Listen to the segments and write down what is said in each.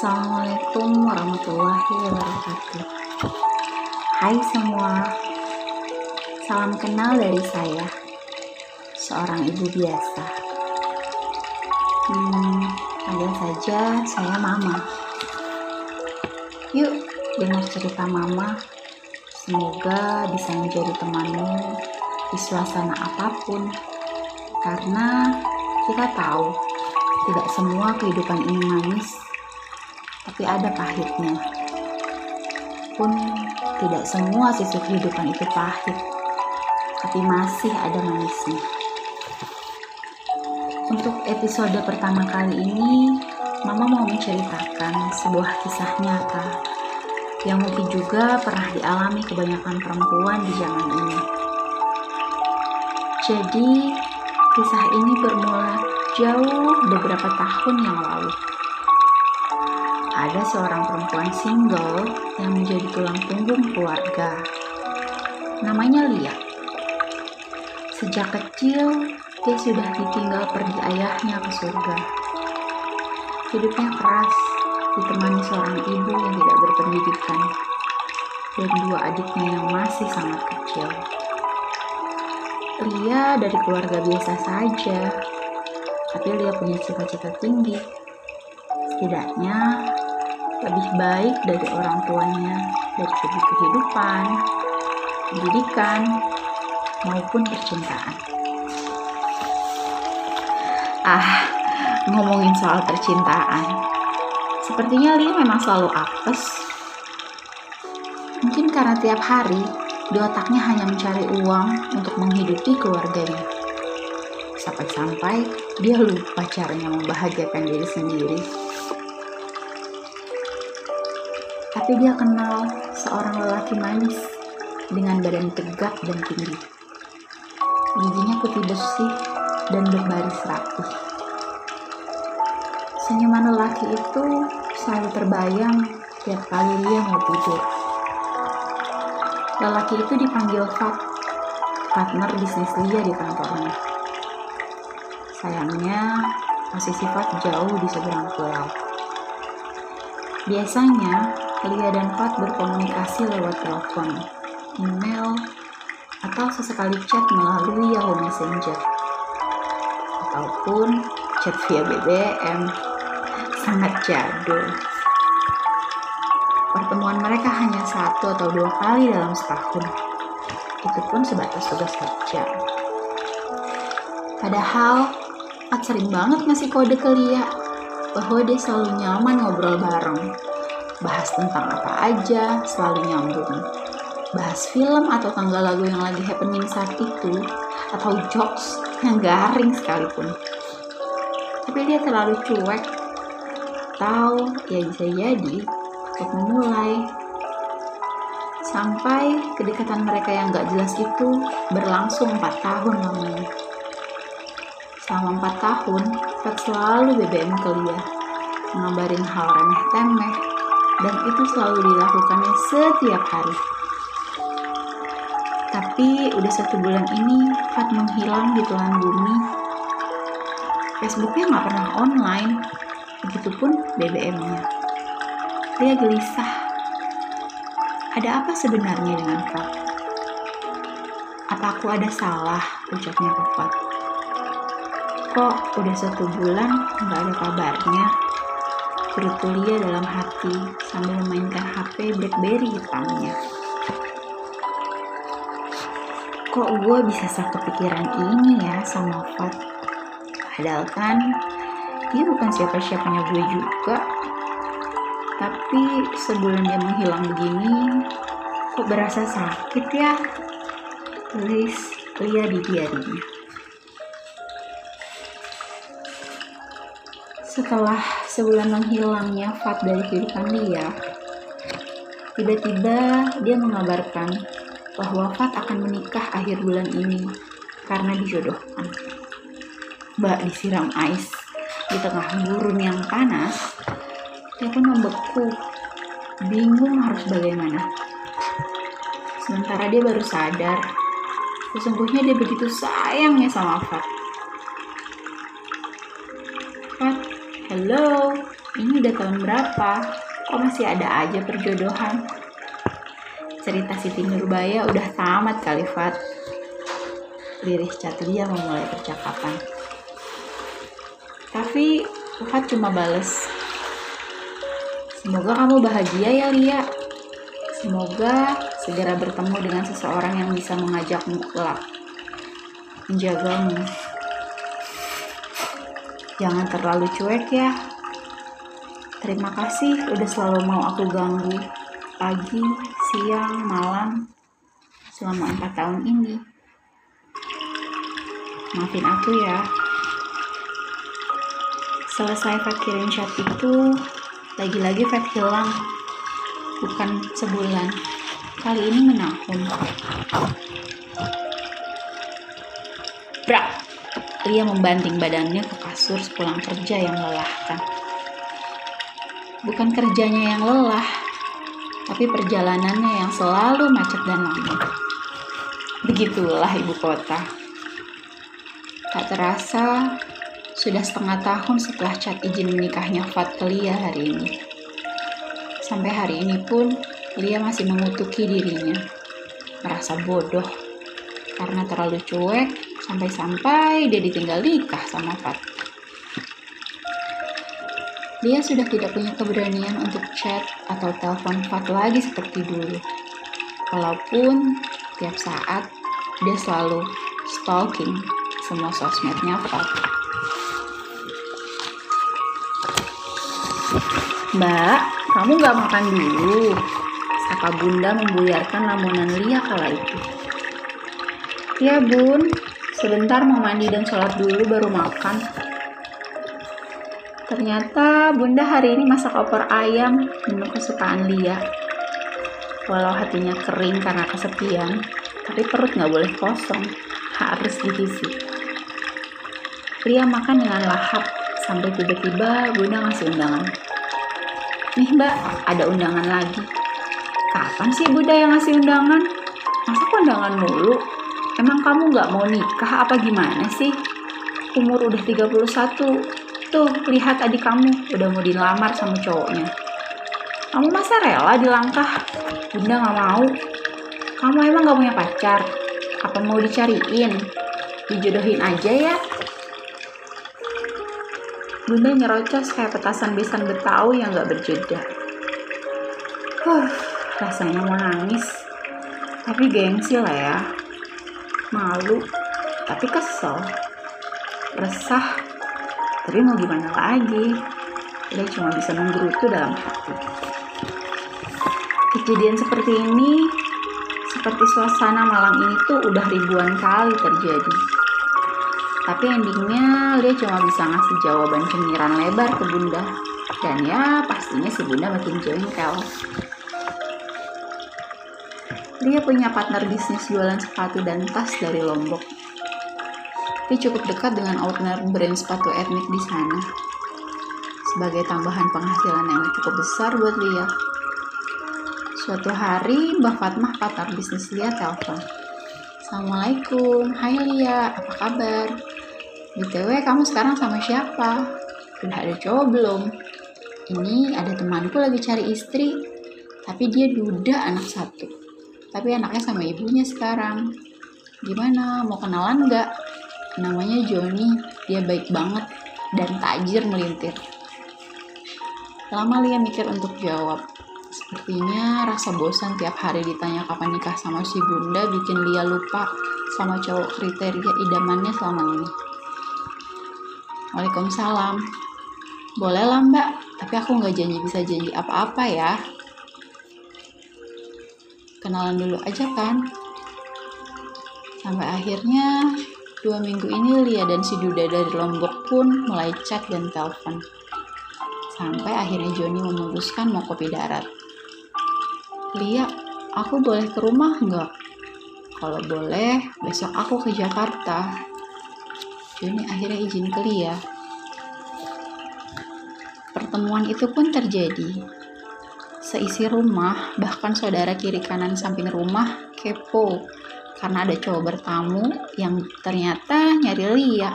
Assalamualaikum warahmatullahi wabarakatuh. Hai semua, salam kenal dari saya, seorang ibu biasa. Hmm, panggil saja saya Mama. Yuk, dengar cerita Mama. Semoga bisa menjadi temanmu di suasana apa pun, karena kita tahu tidak semua kehidupan ini manis tapi ada pahitnya. Pun tidak semua sisi kehidupan itu pahit, tapi masih ada manisnya. Untuk episode pertama kali ini, Mama mau menceritakan sebuah kisah nyata yang mungkin juga pernah dialami kebanyakan perempuan di zaman ini. Jadi, kisah ini bermula jauh beberapa tahun yang lalu ada seorang perempuan single yang menjadi tulang punggung keluarga. Namanya Lia. Sejak kecil, dia sudah ditinggal pergi ayahnya ke surga. Hidupnya keras, ditemani seorang ibu yang tidak berpendidikan, dan dua adiknya yang masih sangat kecil. Lia dari keluarga biasa saja, tapi Lia punya cita-cita tinggi. Setidaknya lebih baik dari orang tuanya dari segi kehidupan, pendidikan, maupun percintaan. Ah, ngomongin soal percintaan, sepertinya Lia memang selalu apes. Mungkin karena tiap hari di otaknya hanya mencari uang untuk menghidupi keluarganya. Sampai-sampai dia lupa caranya membahagiakan diri sendiri. Tapi dia kenal seorang lelaki manis dengan badan tegak dan tinggi. Giginya putih bersih dan berbaris rapi. Senyuman lelaki itu selalu terbayang tiap kali dia mau tidur. Lelaki itu dipanggil Fat, partner bisnis Lia di kantornya. Sayangnya, posisi Fat jauh di seberang pulau. Biasanya, Lia dan Fat berkomunikasi lewat telepon, email, atau sesekali chat melalui Yahoo Messenger, ataupun chat via BBM. Sangat jadul. Pertemuan mereka hanya satu atau dua kali dalam setahun. Itu pun sebatas tugas kerja. Padahal, Fat sering banget ngasih kode ke Lia bahwa dia selalu nyaman ngobrol bareng bahas tentang apa aja, selalu nyambung. Bahas film atau tanggal lagu yang lagi happening saat itu, atau jokes yang garing sekalipun. Tapi dia terlalu cuek, tahu ya bisa jadi untuk memulai. Sampai kedekatan mereka yang gak jelas itu berlangsung 4 tahun lamanya. Selama 4 tahun, Fat selalu BBM ke Lia, ngabarin hal remeh temeh, dan itu selalu dilakukannya setiap hari. Tapi udah satu bulan ini Fat menghilang di telan bumi. Facebooknya nggak pernah online, begitupun BBM-nya. Dia gelisah. Ada apa sebenarnya dengan Fat? Apa aku ada salah? Ucapnya ke Fat. Kok udah satu bulan nggak ada kabarnya? Bertulia dalam hati sambil memainkan HP BlackBerry hitamnya. Kok gue bisa sak kepikiran ini ya sama Fat? Padahal kan dia bukan siapa-siapanya gue juga. Tapi sebulan dia menghilang begini, kok berasa sakit ya? Tulis Lia di diarinya. Setelah sebulan menghilangnya Fat dari kehidupan dia, tiba-tiba dia mengabarkan bahwa Fat akan menikah akhir bulan ini karena dijodohkan. Mbak disiram ais di tengah gurun yang panas, dia pun membeku, bingung harus bagaimana. Sementara dia baru sadar, sesungguhnya dia begitu sayangnya sama Fat. Fat, hello, Ini udah tahun berapa? Kok masih ada aja perjodohan? Cerita Siti Nurbaya udah tamat kali, Fat. Lirih Catlia memulai percakapan. Tapi Fat cuma bales. Semoga kamu bahagia ya, Lia. Semoga segera bertemu dengan seseorang yang bisa mengajakmu kelak. Menjagamu. Jangan terlalu cuek ya. Terima kasih udah selalu mau aku ganggu pagi, siang, malam selama empat tahun ini. Maafin aku ya. Selesai Fat kirim chat itu, lagi-lagi Fat hilang. Bukan sebulan. Kali ini menahun. Brak! Lia membanting badannya ke kasur sepulang kerja yang melelahkan. Bukan kerjanya yang lelah, tapi perjalanannya yang selalu macet dan lama. Begitulah ibu kota. Tak terasa, sudah setengah tahun setelah cat izin menikahnya Fat ke Lia hari ini. Sampai hari ini pun, Lia masih mengutuki dirinya. Merasa bodoh, karena terlalu cuek sampai-sampai dia ditinggal nikah sama Fat. Dia sudah tidak punya keberanian untuk chat atau telepon Fat lagi seperti dulu. Walaupun tiap saat dia selalu stalking semua sosmednya Fat. Mbak, kamu gak makan dulu? Sapa bunda membuyarkan lamunan Lia kala itu. Ya bun, sebentar mau mandi dan sholat dulu baru makan. Ternyata bunda hari ini masak opor ayam menu kesukaan Lia. Walau hatinya kering karena kesepian, tapi perut nggak boleh kosong, harus diisi. Lia makan dengan lahap sampai tiba-tiba bunda ngasih undangan. Nih mbak, ada undangan lagi. Kapan sih bunda yang ngasih undangan? Masa undangan mulu? Emang kamu nggak mau nikah apa gimana sih? Umur udah 31, Tuh, lihat adik kamu udah mau dilamar sama cowoknya. Kamu masa rela dilangkah? Bunda gak mau. Kamu emang gak punya pacar? Apa mau dicariin? Dijodohin aja ya? Bunda nyerocos kayak petasan besan Betawi yang gak berjeda. Huh, rasanya mau nangis. Tapi gengsi lah ya. Malu, tapi kesel. Resah, tapi mau gimana lagi? Dia cuma bisa menggerutu dalam hati. Kejadian seperti ini seperti suasana malam ini tuh udah ribuan kali terjadi. Tapi endingnya dia cuma bisa ngasih jawaban cemiran lebar ke bunda. Dan ya pastinya si bunda makin jengkel dia punya partner bisnis jualan sepatu dan tas dari Lombok tapi cukup dekat dengan owner brand sepatu etnik di sana. Sebagai tambahan penghasilan yang cukup besar buat Lia. Suatu hari, Mbak Fatmah partner bisnis Lia telepon. Assalamualaikum, hai Lia, apa kabar? BTW kamu sekarang sama siapa? Udah ada cowok belum? Ini ada temanku lagi cari istri, tapi dia duda anak satu. Tapi anaknya sama ibunya sekarang. Gimana, mau kenalan nggak? namanya Joni. Dia baik banget dan tajir melintir. Lama Lia mikir untuk jawab. Sepertinya rasa bosan tiap hari ditanya kapan nikah sama si bunda bikin Lia lupa sama cowok kriteria idamannya selama ini. Waalaikumsalam. Boleh lah mbak. Tapi aku nggak janji bisa janji apa-apa ya kenalan dulu aja kan sampai akhirnya Dua minggu ini Lia dan si Duda dari Lombok pun mulai chat dan telepon. Sampai akhirnya Joni memutuskan mau kopi darat. Lia, aku boleh ke rumah nggak? Kalau boleh, besok aku ke Jakarta. Joni akhirnya izin ke Lia. Pertemuan itu pun terjadi. Seisi rumah, bahkan saudara kiri kanan samping rumah kepo karena ada cowok bertamu yang ternyata nyari Lia.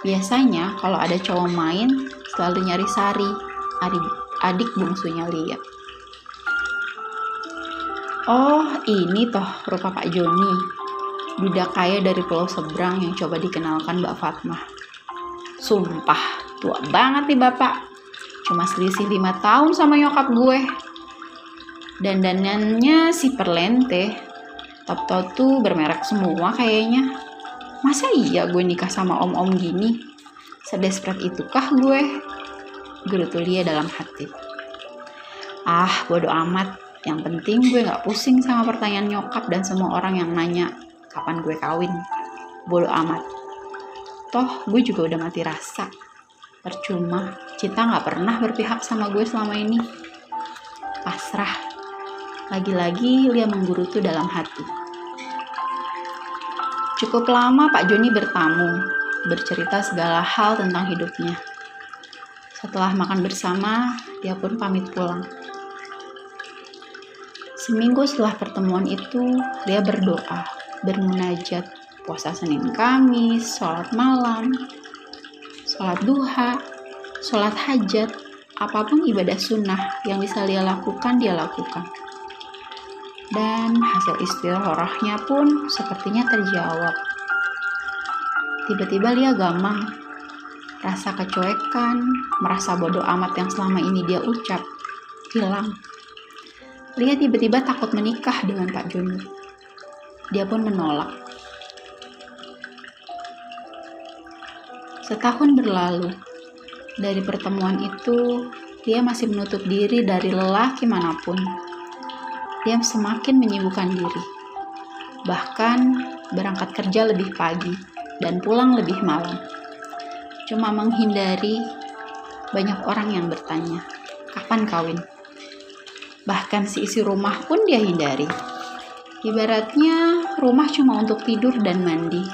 Biasanya kalau ada cowok main selalu nyari Sari, adik, adik bungsunya Lia. Oh, ini toh rupa Pak Joni, duda kaya dari pulau seberang yang coba dikenalkan Mbak Fatmah. Sumpah, tua banget nih bapak. Cuma selisih lima tahun sama nyokap gue. Dandanannya si perlente. Top-top tuh bermerek semua kayaknya. Masa iya gue nikah sama om-om gini? Sedespret itukah gue? Gerutu Lia dalam hati. Ah, bodoh amat. Yang penting gue gak pusing sama pertanyaan nyokap dan semua orang yang nanya kapan gue kawin. Bodoh amat. Toh gue juga udah mati rasa. Percuma, Cinta gak pernah berpihak sama gue selama ini. Pasrah. Lagi-lagi Lia menggerutu dalam hati. Cukup lama Pak Joni bertamu, bercerita segala hal tentang hidupnya. Setelah makan bersama, dia pun pamit pulang. Seminggu setelah pertemuan itu, dia berdoa, bermunajat, puasa Senin Kamis, sholat malam, sholat duha, sholat hajat, apa pun ibadah sunnah yang bisa dia lakukan, dia lakukan. Dan hasil istirahnya pun sepertinya terjawab. Tiba-tiba dia gamang, rasa kecuekan, merasa bodoh amat yang selama ini dia ucap, hilang. Lia tiba-tiba takut menikah dengan Pak Joni. Dia pun menolak. Setahun berlalu. Dari pertemuan itu, dia masih menutup diri dari lelaki mana pun. Dia semakin menyibukkan diri. Bahkan berangkat kerja lebih pagi dan pulang lebih malam. Cuma menghindari banyak orang yang bertanya, kapan kawin? Bahkan si isi rumah pun dia hindari. Ibaratnya rumah cuma untuk tidur dan mandi.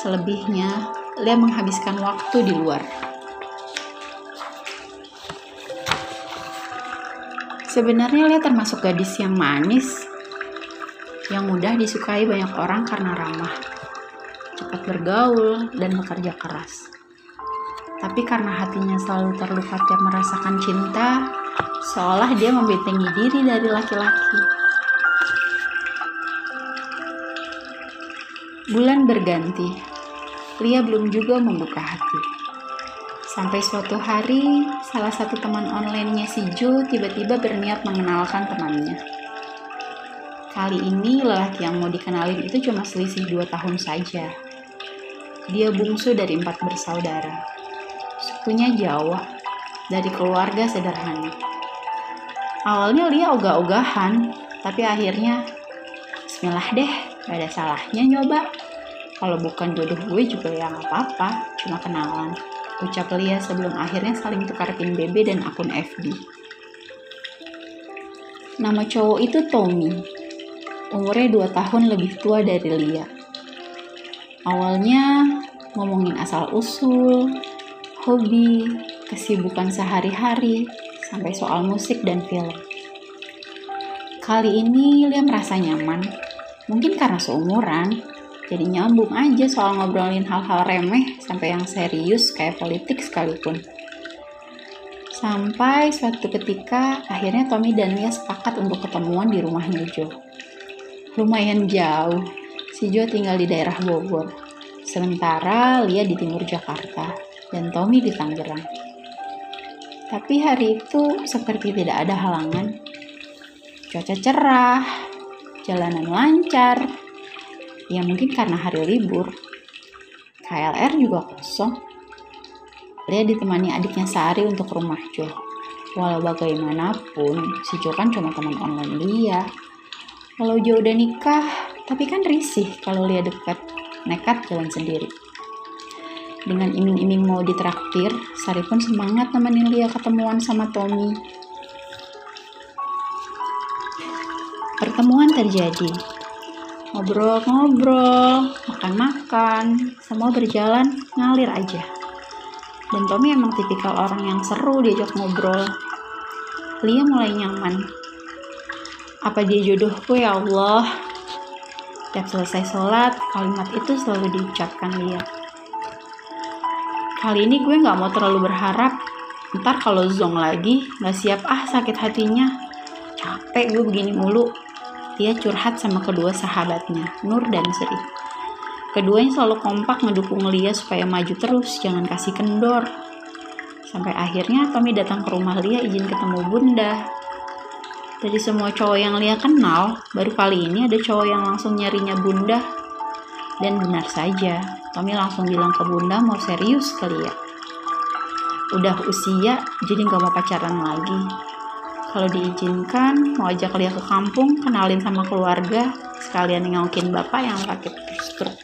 Selebihnya, dia menghabiskan waktu di luar. Sebenarnya Lia termasuk gadis yang manis, yang mudah disukai banyak orang karena ramah, cepat bergaul, dan bekerja keras. Tapi karena hatinya selalu terluka tiap merasakan cinta, seolah dia membentengi diri dari laki-laki. Bulan berganti, Lia belum juga membuka hati. Sampai suatu hari, salah satu teman online-nya si Jo tiba-tiba berniat mengenalkan temannya. Kali ini lelaki yang mau dikenalin itu cuma selisih dua tahun saja. Dia bungsu dari empat bersaudara. Sukunya Jawa, dari keluarga sederhana. Awalnya Lia ogah-ogahan, tapi akhirnya Bismillah deh, gak ada salahnya nyoba. Kalau bukan jodoh gue juga ya apa-apa, cuma kenalan. Ucap Lia sebelum akhirnya saling tukar pin BB dan akun FB. Nama cowok itu Tommy. Umurnya 2 tahun lebih tua dari Lia. Awalnya ngomongin asal-usul, hobi, kesibukan sehari-hari, sampai soal musik dan film. Kali ini Lia merasa nyaman, mungkin karena seumuran, jadi nyambung aja soal ngobrolin hal-hal remeh sampai yang serius kayak politik sekalipun. Sampai suatu ketika akhirnya Tommy dan Lia sepakat untuk ketemuan di rumahnya Jo. Lumayan jauh, si Jo tinggal di daerah Bogor. Sementara Lia di timur Jakarta dan Tommy di Tangerang. Tapi hari itu seperti tidak ada halangan. Cuaca cerah, jalanan lancar. Ya mungkin karena hari libur. KLR juga kosong. Lia ditemani adiknya Sari untuk rumah Jo. Walau bagaimanapun, si Jo kan cuma teman online Lia. Kalau Jo udah nikah, tapi kan risih kalau Lia dekat, nekat jalan sendiri. Dengan iming-iming mau ditraktir, Sari pun semangat nemenin Lia ketemuan sama Tommy. Pertemuan terjadi. Ngobrol-ngobrol, makan-makan, semua berjalan ngalir aja. Dan Tommy emang tipikal orang yang seru diajak ngobrol. Lia mulai nyaman. Apa dia jodohku ya Allah? Tiap selesai sholat, kalimat itu selalu diucapkan Lia. Kali ini gue gak mau terlalu berharap, Ntar kalau zong lagi, gak siap ah sakit hatinya. Capek gue begini mulu. Dia curhat sama kedua sahabatnya, Nur dan Sri. Keduanya selalu kompak ngedukung Lia supaya maju terus, jangan kasih kendor. Sampai akhirnya Tommy datang ke rumah Lia izin ketemu bunda. Dari semua cowok yang Lia kenal, baru kali ini ada cowok yang langsung nyarinya bunda. Dan benar saja, Tommy langsung bilang ke bunda mau serius kali ya. Udah usia, jadi gak mau pacaran lagi. Kalau diizinkan, mau ajak Lia ke kampung, kenalin sama keluarga, sekalian nengokin bapak yang sakit stroke.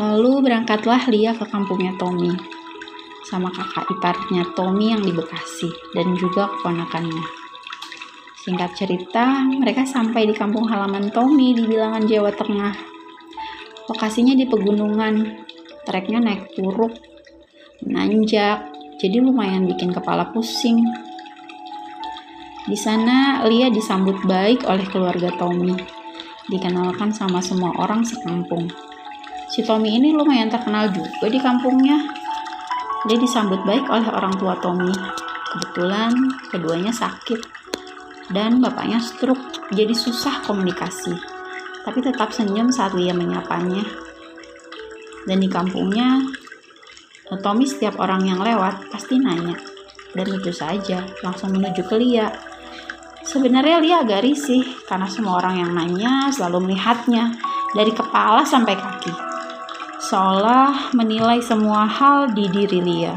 Lalu berangkatlah Lia ke kampungnya Tommy sama kakak iparnya Tommy yang di Bekasi dan juga keponakannya. Singkat cerita, mereka sampai di kampung halaman Tommy di bilangan Jawa Tengah. Lokasinya di pegunungan, treknya naik turuk, nanjak, jadi lumayan bikin kepala pusing. Di sana, Lia disambut baik oleh keluarga Tommy, dikenalkan sama semua orang sekampung. Si Tommy ini lumayan terkenal juga di kampungnya dia disambut baik oleh orang tua Tommy. Kebetulan keduanya sakit dan bapaknya stroke, jadi susah komunikasi. Tapi tetap senyum saat Lia menyapanya. Dan di kampungnya, Tommy setiap orang yang lewat pasti nanya. Dan itu saja, langsung menuju ke Lia. Sebenarnya Lia agak risih karena semua orang yang nanya selalu melihatnya dari kepala sampai kaki seolah menilai semua hal di diri Lia.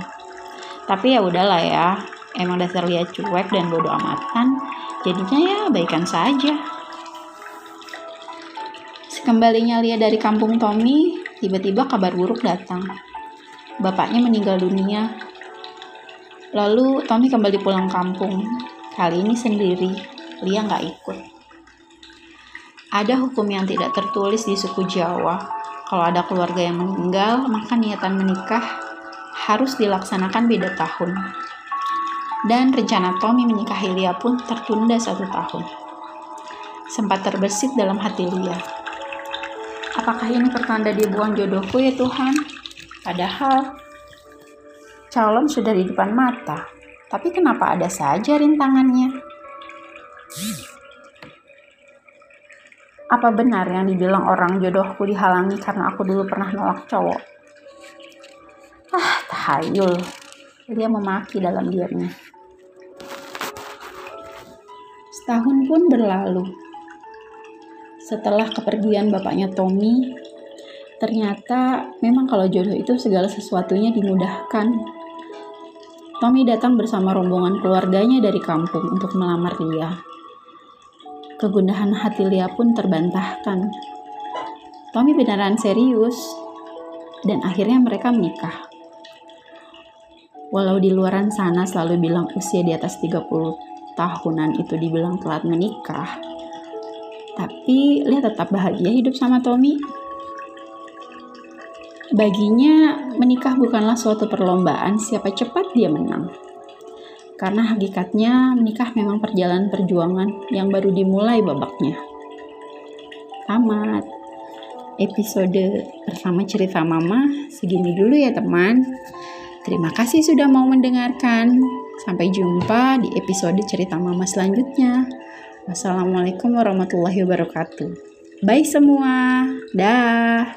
Tapi ya udahlah ya, emang dasar Lia cuek dan bodoh amatan, jadinya ya baikan saja. Sekembalinya Lia dari kampung Tommy, tiba-tiba kabar buruk datang. Bapaknya meninggal dunia. Lalu Tommy kembali pulang kampung. Kali ini sendiri, Lia nggak ikut. Ada hukum yang tidak tertulis di suku Jawa kalau ada keluarga yang meninggal, maka niatan menikah harus dilaksanakan beda tahun. Dan rencana Tommy menikahi Lia pun tertunda satu tahun. Sempat terbesit dalam hati Lia. Apakah ini pertanda dibuang jodohku ya Tuhan? Padahal calon sudah di depan mata. Tapi kenapa ada saja rintangannya? Apa benar yang dibilang orang jodohku dihalangi karena aku dulu pernah nolak cowok? Ah, tahayul. Dia memaki dalam dirinya. Setahun pun berlalu. Setelah kepergian bapaknya Tommy, ternyata memang kalau jodoh itu segala sesuatunya dimudahkan. Tommy datang bersama rombongan keluarganya dari kampung untuk melamar dia. Kegundahan hati Lia pun terbantahkan. Tommy beneran serius, dan akhirnya mereka menikah. Walau di luaran sana selalu bilang usia di atas 30 tahunan itu dibilang telat menikah, tapi Lia tetap bahagia hidup sama Tommy. Baginya, menikah bukanlah suatu perlombaan siapa cepat dia menang karena hakikatnya menikah memang perjalanan perjuangan yang baru dimulai babaknya. Tamat. Episode bersama cerita mama segini dulu ya teman. Terima kasih sudah mau mendengarkan. Sampai jumpa di episode cerita mama selanjutnya. Wassalamualaikum warahmatullahi wabarakatuh. Bye semua. Dah.